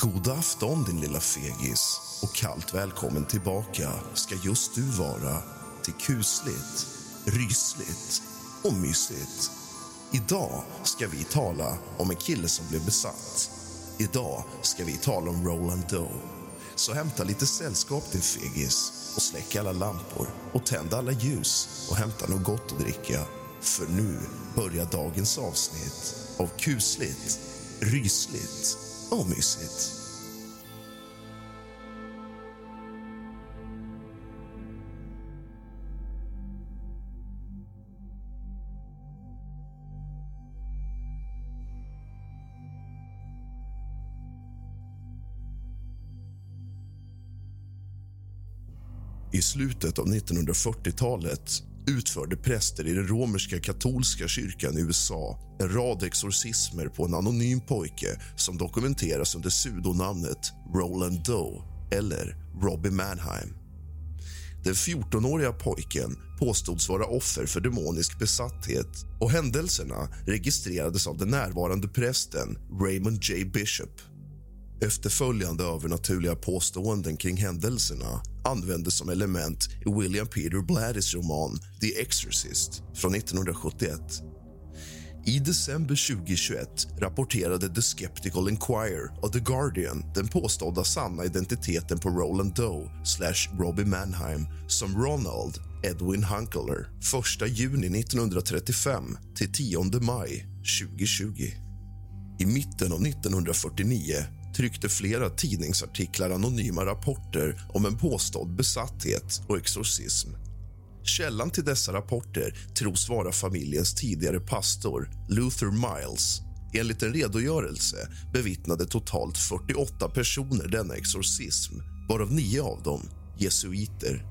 God afton din lilla fegis och kallt välkommen tillbaka ska just du vara till kusligt, rysligt och mysigt. Idag ska vi tala om en kille som blev besatt. Idag ska vi tala om Roland Doe. Så hämta lite sällskap din fegis och släck alla lampor och tänd alla ljus och hämta något gott att dricka. För nu börjar dagens avsnitt av kusligt, rysligt och mysigt. I slutet av 1940-talet utförde präster i den romerska katolska kyrkan i USA en rad exorcismer på en anonym pojke som dokumenteras under pseudonamnet Roland Doe eller Robbie Manheim. Den 14-åriga pojken påstods vara offer för demonisk besatthet och händelserna registrerades av den närvarande prästen Raymond J. Bishop. Efterföljande övernaturliga påståenden kring händelserna användes som element i William Peter Blattys roman The Exorcist från 1971. I december 2021 rapporterade The Skeptical Inquirer och The Guardian den påstådda sanna identiteten på Roland Doe slash Robbie Manheim som Ronald Edwin Hunkeler 1 juni 1935 till 10 maj 2020. I mitten av 1949 tryckte flera tidningsartiklar anonyma rapporter om en påstådd besatthet och exorcism. Källan till dessa rapporter tros vara familjens tidigare pastor Luther Miles. Enligt en redogörelse bevittnade totalt 48 personer denna exorcism varav nio av dem jesuiter.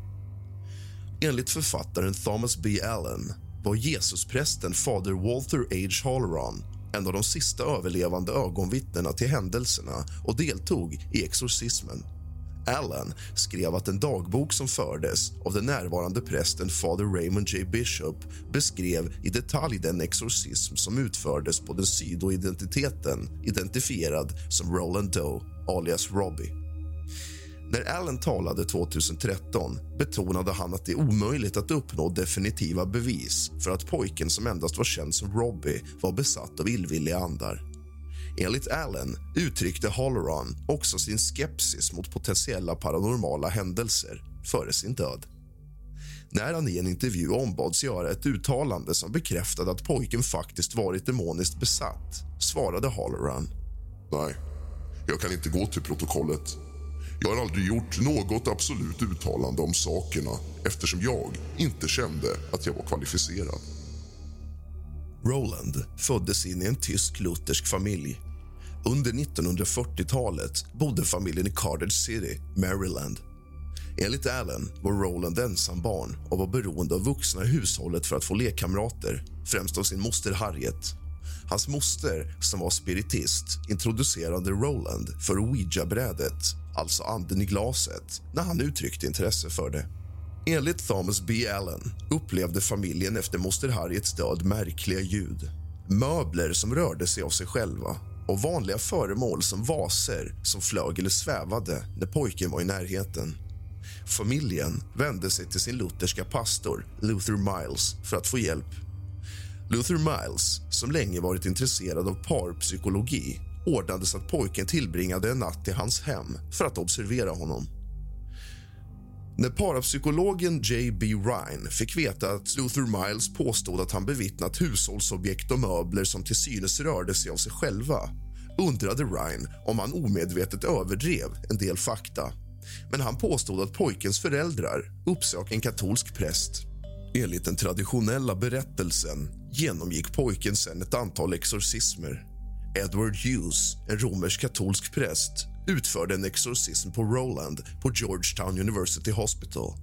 Enligt författaren Thomas B. Allen var Jesusprästen fader Walter H. Halloran en av de sista överlevande ögonvittnena till händelserna och deltog i exorcismen. Allen skrev att en dagbok som fördes av den närvarande prästen fader Raymond J. Bishop beskrev i detalj den exorcism som utfördes på den sidoidentiteten identifierad som Roland Doe, alias Robbie. När Allen talade 2013 betonade han att det är omöjligt att uppnå definitiva bevis för att pojken som endast var känd som Robbie var besatt av illvilliga andar. Enligt Allen uttryckte Halloran också sin skepsis mot potentiella paranormala händelser före sin död. När han i en intervju ombads göra ett uttalande som bekräftade att pojken faktiskt varit demoniskt besatt svarade Halloran. Nej, jag kan inte gå till protokollet. Jag har aldrig gjort något absolut uttalande om sakerna eftersom jag inte kände att jag var kvalificerad. Roland föddes in i en tysk-luthersk familj. Under 1940-talet bodde familjen i Carter City, Maryland. Enligt Allen var Roland ensam barn och var beroende av vuxna i hushållet för att få lekkamrater, främst av sin moster Harriet. Hans moster, som var spiritist, introducerade Roland för ouija-brädet, alltså anden i glaset, när han uttryckte intresse för det. Enligt Thomas B. Allen upplevde familjen efter moster Harriets död märkliga ljud. Möbler som rörde sig av sig själva och vanliga föremål som vaser som flög eller svävade när pojken var i närheten. Familjen vände sig till sin lutherska pastor Luther Miles för att få hjälp. Luther Miles, som länge varit intresserad av parpsykologi ordnades att pojken tillbringade en natt i hans hem för att observera honom. När parapsykologen J.B. Ryan fick veta att Luther Miles påstod att han bevittnat hushållsobjekt och möbler som till synes rörde sig av sig själva undrade Ryan om han omedvetet överdrev en del fakta. Men han påstod att pojkens föräldrar uppsökte en katolsk präst. Enligt den traditionella berättelsen genomgick pojken sen ett antal exorcismer. Edward Hughes, en romersk-katolsk präst utförde en exorcism på Roland på Georgetown University Hospital.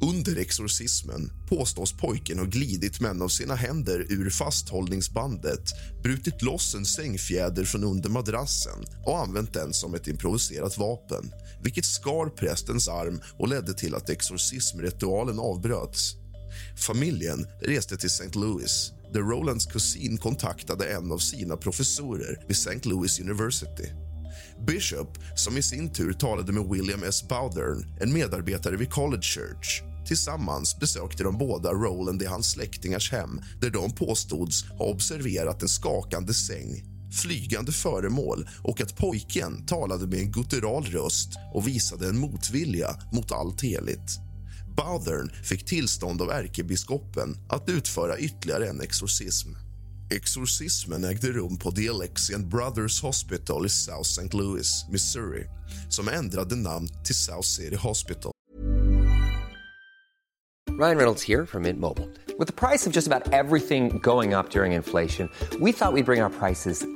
Under exorcismen påstås pojken ha glidit med en av sina händer ur fasthållningsbandet brutit loss en sängfjäder från under madrassen och använt den som ett improviserat vapen vilket skar prästens arm och ledde till att exorcismritualen avbröts. Familjen reste till St. Louis där Rolands kusin kontaktade en av sina professorer vid St. Louis University. Bishop, som i sin tur talade med William S. Bowdern, en medarbetare vid College Church. Tillsammans besökte de båda Roland i hans släktingars hem där de påstods ha observerat en skakande säng, flygande föremål och att pojken talade med en guttural röst och visade en motvilja mot allt heligt. Bowdern fick tillstånd av ärkebiskopen att utföra ytterligare en exorcism. Exorcismen ägde rum på The Alexian Brothers Hospital i South St. Louis, Missouri som ändrade namn till South City Hospital. Ryan Reynolds här från Mint Mobile. Med priset på nästan allt som går upp under inflationen trodde vi att vi skulle bring våra priser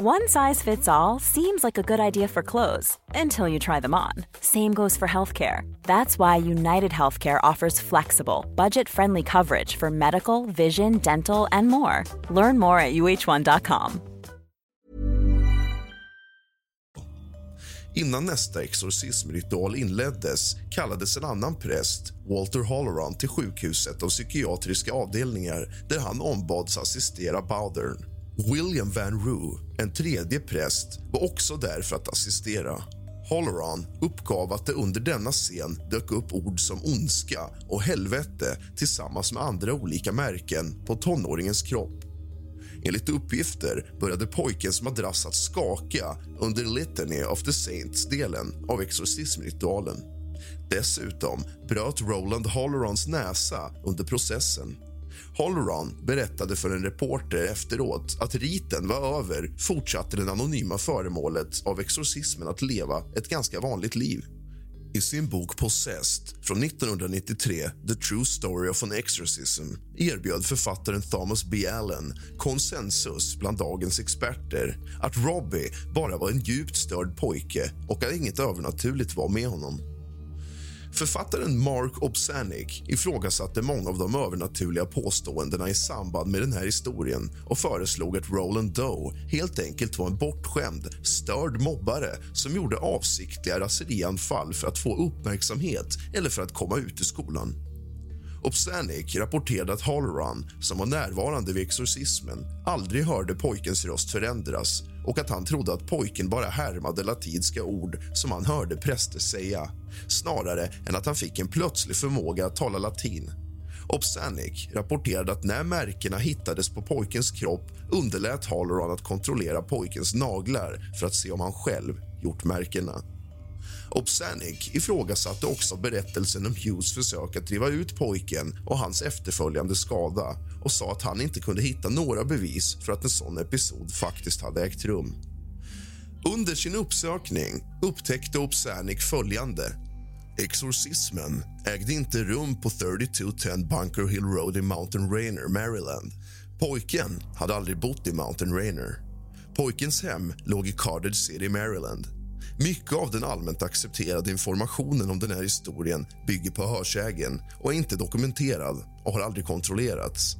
One size fits all seems like a good idea for clothes until you try them on. Same goes for healthcare. That's why United Healthcare offers flexible, budget friendly coverage for medical, vision, dental, and more. Learn more at uh1.com. Innan nästa exorcismritual inleddes kallades en annan präst, Walter Holloran, till sjukhuset av psykiatriska avdelningar där han ombads assistera Bowdern. William Van Roo, en tredje präst, var också där för att assistera. Holleran uppgav att det under denna scen dök upp ord som ondska och helvete tillsammans med andra olika märken på tonåringens kropp. Enligt uppgifter började pojkens madrass att skaka under Litany of the Saints-delen av exorcismritualen. Dessutom bröt Roland Hollerons näsa under processen. Holron berättade för en reporter efteråt att riten var över fortsatte det anonyma föremålet av exorcismen att leva ett ganska vanligt liv. I sin bok Possessed från 1993, The True Story of an Exorcism erbjöd författaren Thomas B. Allen konsensus bland dagens experter att Robbie bara var en djupt störd pojke och att inget övernaturligt var med honom. Författaren Mark Obsanic ifrågasatte många av de övernaturliga påståendena i samband med den här historien och föreslog att Roland Doe helt enkelt var en bortskämd, störd mobbare som gjorde avsiktliga raserianfall för att få uppmärksamhet eller för att komma ut ur skolan. Obsanic rapporterade att Halloran, som var närvarande vid exorcismen aldrig hörde pojkens röst förändras och att han trodde att pojken bara härmade latinska ord som han hörde präster säga snarare än att han fick en plötslig förmåga att tala latin. Obsanic rapporterade att när märkena hittades på pojkens kropp underlät Halloran att kontrollera pojkens naglar för att se om han själv gjort märkena. Obsanic ifrågasatte också berättelsen om Hughes försök att driva ut pojken och hans efterföljande skada och sa att han inte kunde hitta några bevis för att en sån episod faktiskt hade ägt rum. Under sin uppsökning upptäckte Obsanic följande. Exorcismen ägde inte rum på 3210 Bunker Hill Road i Mountain Rainer, Maryland. Pojken hade aldrig bott i Mountain Rainer. Pojkens hem låg i Carded City, Maryland. Mycket av den allmänt accepterade informationen om den här historien bygger på hörsägen och är inte dokumenterad och har aldrig kontrollerats.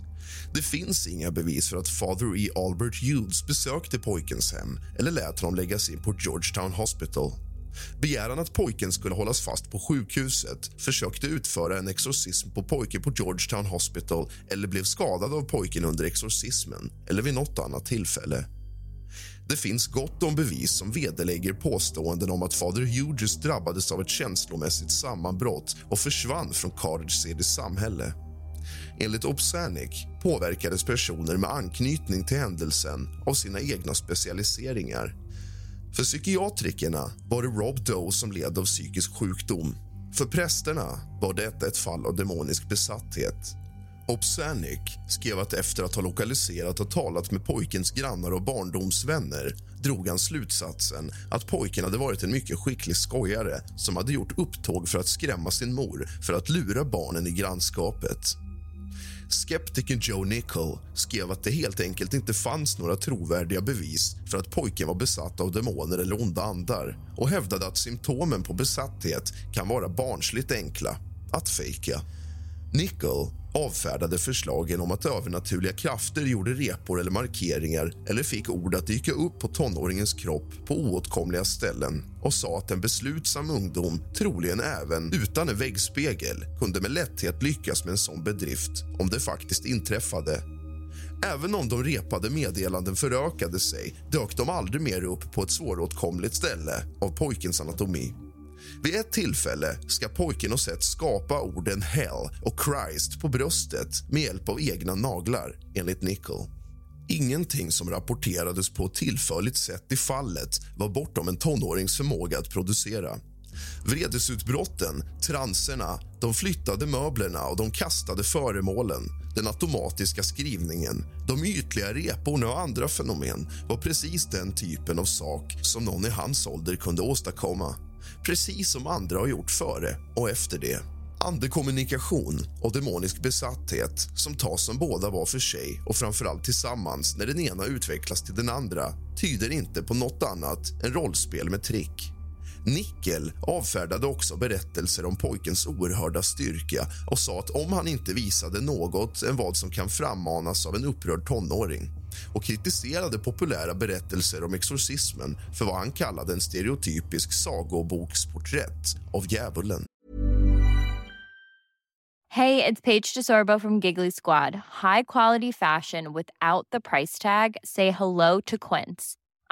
Det finns inga bevis för att Father E. Albert Hughes besökte pojkens hem eller lät honom läggas in på Georgetown Hospital. Begäran att pojken skulle hållas fast på sjukhuset försökte utföra en exorcism på pojken på Georgetown Hospital eller blev skadad av pojken under exorcismen eller vid något annat tillfälle. Det finns gott om bevis som vederlägger påståenden om att fader Hughes drabbades av ett känslomässigt sammanbrott och försvann från Carthage Citys samhälle. Enligt Obsanic påverkades personer med anknytning till händelsen av sina egna specialiseringar. För psykiatrikerna var det Rob Doe som led av psykisk sjukdom. För prästerna var detta ett fall av demonisk besatthet. Obsanic skrev att efter att ha lokaliserat och talat med pojkens grannar och barndomsvänner drog han slutsatsen att pojken hade varit en mycket skicklig skojare som hade gjort upptåg för att skrämma sin mor för att lura barnen i grannskapet. Skeptikern Joe Nickel skrev att det helt enkelt inte fanns några trovärdiga bevis för att pojken var besatt av demoner eller onda andar och hävdade att symptomen på besatthet kan vara barnsligt enkla, att fejka. Nickel avfärdade förslagen om att övernaturliga krafter gjorde repor eller markeringar eller fick ord att dyka upp på tonåringens kropp på oåtkomliga ställen och sa att en beslutsam ungdom troligen även utan en väggspegel kunde med lätthet lyckas med en sån bedrift om det faktiskt inträffade. Även om de repade meddelanden förökade sig dök de aldrig mer upp på ett svåråtkomligt ställe av pojkens anatomi. Vid ett tillfälle ska pojken ha sett skapa orden hell och Christ på bröstet med hjälp av egna naglar, enligt Nickel. Ingenting som rapporterades på ett tillförligt sätt i fallet var bortom en tonårings förmåga att producera. Vredesutbrotten, transerna, de flyttade möblerna och de kastade föremålen den automatiska skrivningen, de ytliga reporna och andra fenomen var precis den typen av sak som någon i hans ålder kunde åstadkomma precis som andra har gjort före och efter det. Andekommunikation och demonisk besatthet som tas som båda var för sig och framförallt tillsammans när den ena utvecklas till den andra tyder inte på nåt annat än rollspel med trick. Nickel avfärdade också berättelser om pojkens oerhörda styrka och sa att om han inte visade något än vad som kan frammanas av en upprörd tonåring och kritiserade populära berättelser om exorcismen för vad han kallade en stereotypisk sagoboksporträtt av djävulen. Hej, det är Paige DeSorbo från Giggly Squad. High quality fashion without the price tag. Say hello to Quince.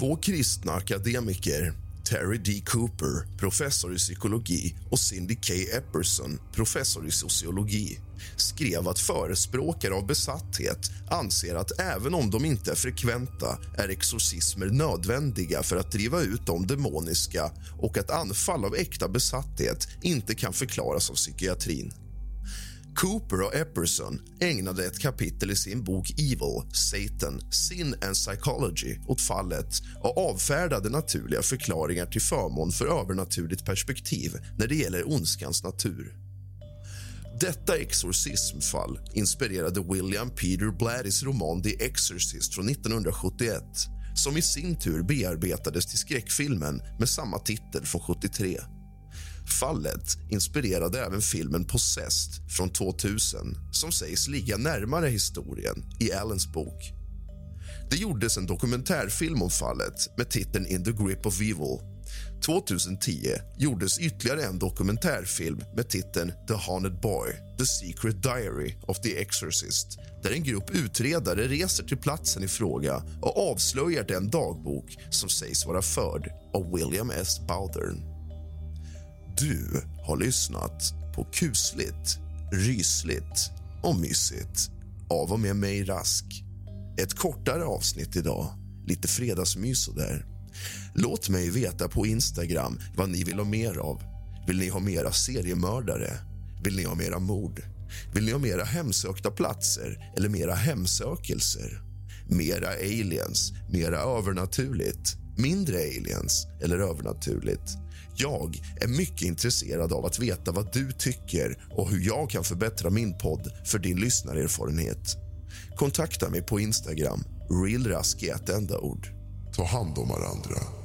Två kristna akademiker Terry D. Cooper, professor i psykologi och Cindy K. Epperson, professor i sociologi skrev att förespråkare av besatthet anser att även om de inte är frekventa är exorcismer nödvändiga för att driva ut de demoniska och att anfall av äkta besatthet inte kan förklaras av psykiatrin. Cooper och Epperson ägnade ett kapitel i sin bok Evil, Satan, Sin and Psychology åt fallet och avfärdade naturliga förklaringar till förmån för övernaturligt perspektiv när det gäller ondskans natur. Detta exorcismfall inspirerade William Peter Blattys roman The Exorcist från 1971 som i sin tur bearbetades till skräckfilmen med samma titel från 73. Fallet inspirerade även filmen Possessed från 2000 som sägs ligga närmare historien i Allens bok. Det gjordes en dokumentärfilm om fallet med titeln In the grip of evil 2010 gjordes ytterligare en dokumentärfilm med titeln The Haunted Boy, The Secret Diary of the Exorcist där en grupp utredare reser till platsen i fråga och avslöjar den dagbok som sägs vara förd av William S. Bowdern. Du har lyssnat på kusligt, rysligt och mysigt av och med mig, Rask. Ett kortare avsnitt idag, lite fredagsmys och där. Låt mig veta på Instagram vad ni vill ha mer av. Vill ni ha mera seriemördare? Vill ni ha mera mord? Vill ni ha mera hemsökta platser eller mera hemsökelser? Mera aliens, mera övernaturligt, mindre aliens eller övernaturligt? Jag är mycket intresserad av att veta vad du tycker och hur jag kan förbättra min podd för din lyssnarerfarenhet. Kontakta mig på Instagram, realrask i ett enda ord. Ta hand om varandra.